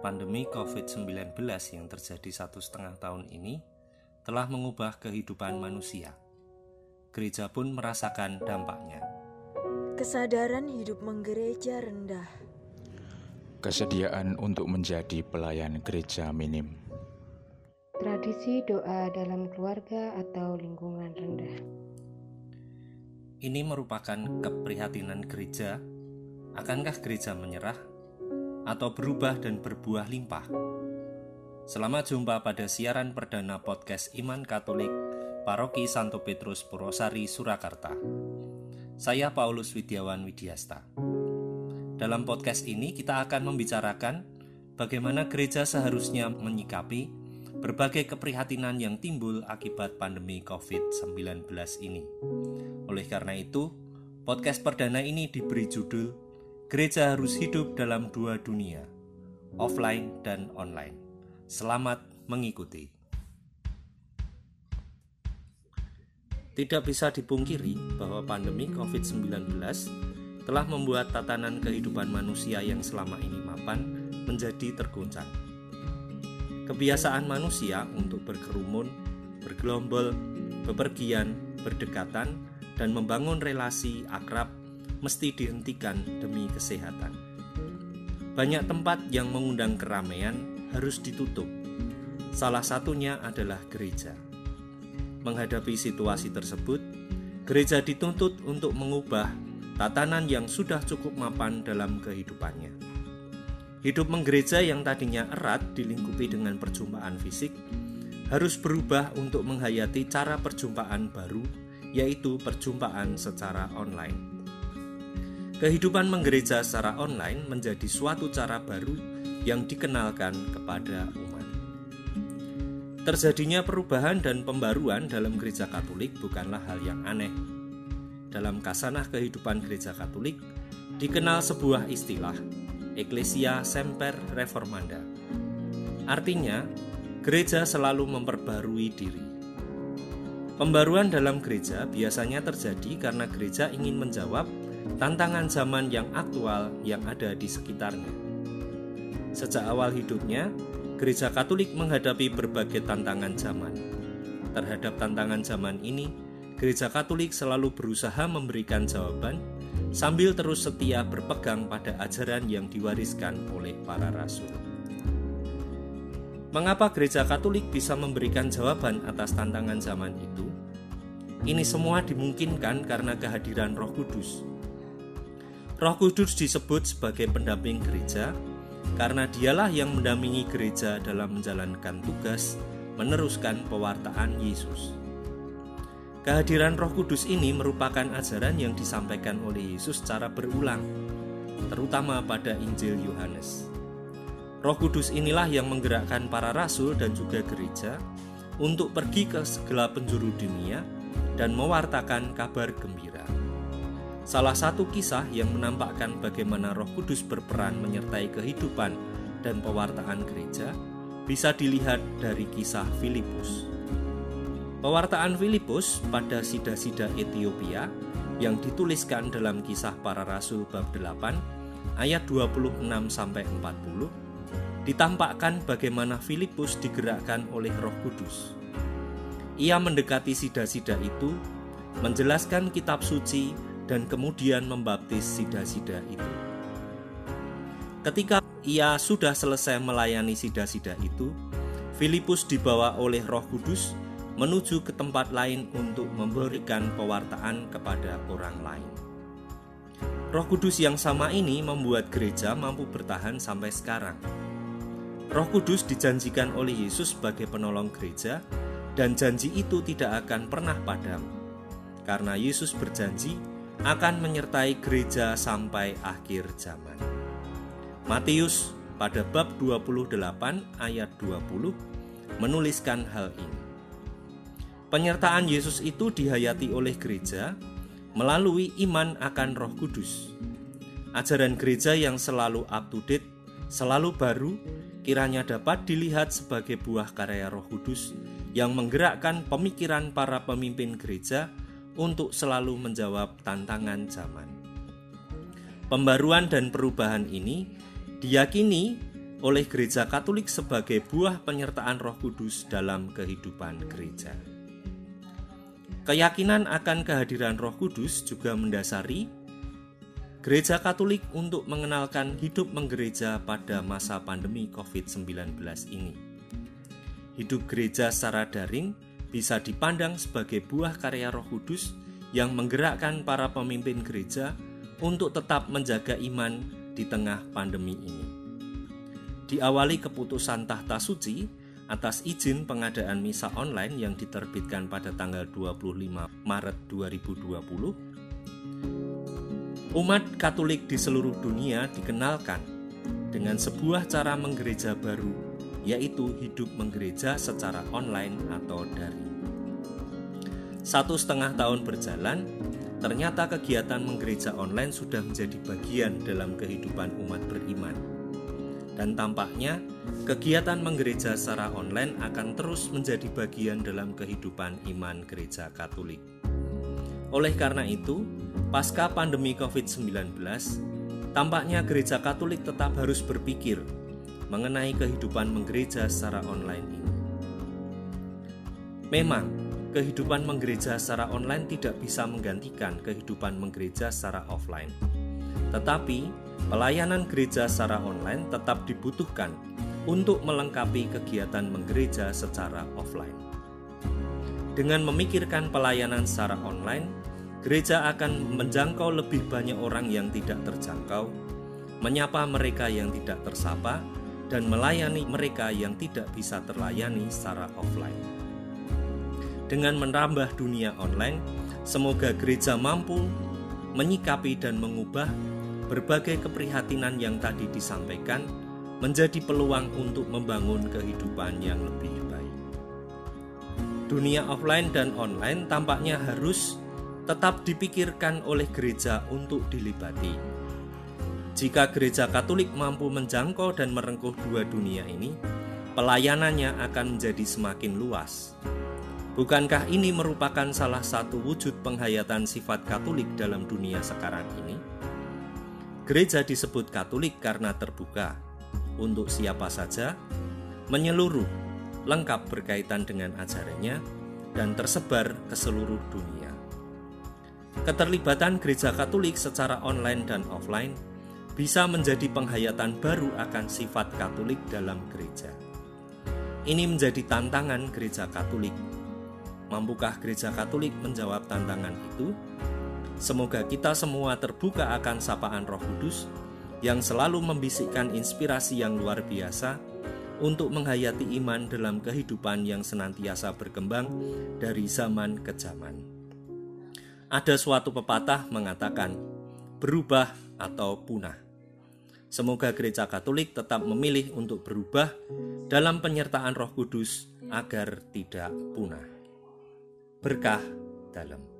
pandemi COVID-19 yang terjadi satu setengah tahun ini telah mengubah kehidupan manusia. Gereja pun merasakan dampaknya. Kesadaran hidup menggereja rendah. Kesediaan untuk menjadi pelayan gereja minim. Tradisi doa dalam keluarga atau lingkungan rendah. Ini merupakan keprihatinan gereja. Akankah gereja menyerah atau berubah dan berbuah limpah? Selamat jumpa pada siaran perdana podcast Iman Katolik Paroki Santo Petrus Purwosari Surakarta. Saya Paulus Widiawan Widiasta. Dalam podcast ini kita akan membicarakan bagaimana gereja seharusnya menyikapi berbagai keprihatinan yang timbul akibat pandemi COVID-19 ini. Oleh karena itu, podcast perdana ini diberi judul Gereja harus hidup dalam dua dunia, offline dan online. Selamat mengikuti. Tidak bisa dipungkiri bahwa pandemi COVID-19 telah membuat tatanan kehidupan manusia yang selama ini mapan menjadi terguncang Kebiasaan manusia untuk berkerumun, bergelombol, bepergian, berdekatan, dan membangun relasi akrab mesti dihentikan demi kesehatan. Banyak tempat yang mengundang keramaian harus ditutup. Salah satunya adalah gereja. Menghadapi situasi tersebut, gereja dituntut untuk mengubah tatanan yang sudah cukup mapan dalam kehidupannya. Hidup menggereja yang tadinya erat dilingkupi dengan perjumpaan fisik harus berubah untuk menghayati cara perjumpaan baru, yaitu perjumpaan secara online. Kehidupan menggereja secara online menjadi suatu cara baru yang dikenalkan kepada umat. Terjadinya perubahan dan pembaruan dalam gereja Katolik bukanlah hal yang aneh. Dalam kasanah kehidupan gereja Katolik dikenal sebuah istilah Ecclesia Semper Reformanda. Artinya, gereja selalu memperbarui diri. Pembaruan dalam gereja biasanya terjadi karena gereja ingin menjawab tantangan zaman yang aktual yang ada di sekitarnya. Sejak awal hidupnya, gereja Katolik menghadapi berbagai tantangan zaman. Terhadap tantangan zaman ini, gereja Katolik selalu berusaha memberikan jawaban sambil terus setia berpegang pada ajaran yang diwariskan oleh para rasul. Mengapa gereja Katolik bisa memberikan jawaban atas tantangan zaman itu? Ini semua dimungkinkan karena kehadiran Roh Kudus. Roh Kudus disebut sebagai pendamping gereja karena dialah yang mendampingi gereja dalam menjalankan tugas meneruskan pewartaan Yesus. Kehadiran Roh Kudus ini merupakan ajaran yang disampaikan oleh Yesus secara berulang, terutama pada Injil Yohanes. Roh Kudus inilah yang menggerakkan para rasul dan juga gereja untuk pergi ke segala penjuru dunia dan mewartakan kabar gembira. Salah satu kisah yang menampakkan bagaimana Roh Kudus berperan menyertai kehidupan dan pewartaan gereja bisa dilihat dari kisah Filipus. Pewartaan Filipus pada sida-sida Ethiopia yang dituliskan dalam kisah para rasul bab 8 ayat 26 sampai 40 ditampakkan bagaimana Filipus digerakkan oleh Roh Kudus. Ia mendekati sida-sida itu, menjelaskan kitab suci dan kemudian membaptis sida-sida itu. Ketika ia sudah selesai melayani sida-sida itu, Filipus dibawa oleh Roh Kudus menuju ke tempat lain untuk memberikan pewartaan kepada orang lain. Roh Kudus yang sama ini membuat gereja mampu bertahan sampai sekarang. Roh Kudus dijanjikan oleh Yesus sebagai penolong gereja, dan janji itu tidak akan pernah padam, karena Yesus berjanji akan menyertai gereja sampai akhir zaman. Matius pada bab 28 ayat 20 menuliskan hal ini. Penyertaan Yesus itu dihayati oleh gereja melalui iman akan Roh Kudus. Ajaran gereja yang selalu up to date, selalu baru, kiranya dapat dilihat sebagai buah karya Roh Kudus yang menggerakkan pemikiran para pemimpin gereja untuk selalu menjawab tantangan zaman. Pembaruan dan perubahan ini diyakini oleh Gereja Katolik sebagai buah penyertaan Roh Kudus dalam kehidupan gereja. Keyakinan akan kehadiran Roh Kudus juga mendasari Gereja Katolik untuk mengenalkan hidup menggereja pada masa pandemi COVID-19 ini. Hidup gereja secara daring bisa dipandang sebagai buah karya Roh Kudus yang menggerakkan para pemimpin gereja untuk tetap menjaga iman di tengah pandemi ini. Diawali keputusan tahta suci atas izin pengadaan misa online yang diterbitkan pada tanggal 25 Maret 2020 Umat Katolik di seluruh dunia dikenalkan dengan sebuah cara menggereja baru, yaitu hidup menggereja secara online atau daring. Satu setengah tahun berjalan, ternyata kegiatan menggereja online sudah menjadi bagian dalam kehidupan umat beriman. Dan tampaknya kegiatan menggereja secara online akan terus menjadi bagian dalam kehidupan iman gereja Katolik. Oleh karena itu, pasca pandemi COVID-19, tampaknya gereja Katolik tetap harus berpikir mengenai kehidupan menggereja secara online ini. Memang, kehidupan menggereja secara online tidak bisa menggantikan kehidupan menggereja secara offline. Tetapi, pelayanan gereja secara online tetap dibutuhkan untuk melengkapi kegiatan menggereja secara offline. Dengan memikirkan pelayanan secara online, gereja akan menjangkau lebih banyak orang yang tidak terjangkau, menyapa mereka yang tidak tersapa, dan melayani mereka yang tidak bisa terlayani secara offline. Dengan menambah dunia online, semoga gereja mampu menyikapi dan mengubah berbagai keprihatinan yang tadi disampaikan menjadi peluang untuk membangun kehidupan yang lebih baik. Dunia offline dan online tampaknya harus tetap dipikirkan oleh gereja untuk dilibati. Jika gereja Katolik mampu menjangkau dan merengkuh dua dunia ini, pelayanannya akan menjadi semakin luas. Bukankah ini merupakan salah satu wujud penghayatan sifat Katolik dalam dunia sekarang ini? Gereja disebut Katolik karena terbuka untuk siapa saja, menyeluruh, lengkap berkaitan dengan ajarannya, dan tersebar ke seluruh dunia. Keterlibatan gereja Katolik secara online dan offline bisa menjadi penghayatan baru akan sifat Katolik dalam gereja. Ini menjadi tantangan gereja Katolik. Mampukah gereja Katolik menjawab tantangan itu? Semoga kita semua terbuka akan sapaan Roh Kudus yang selalu membisikkan inspirasi yang luar biasa untuk menghayati iman dalam kehidupan yang senantiasa berkembang dari zaman ke zaman. Ada suatu pepatah mengatakan, berubah atau punah. Semoga gereja Katolik tetap memilih untuk berubah dalam penyertaan Roh Kudus agar tidak punah. Berkah dalam.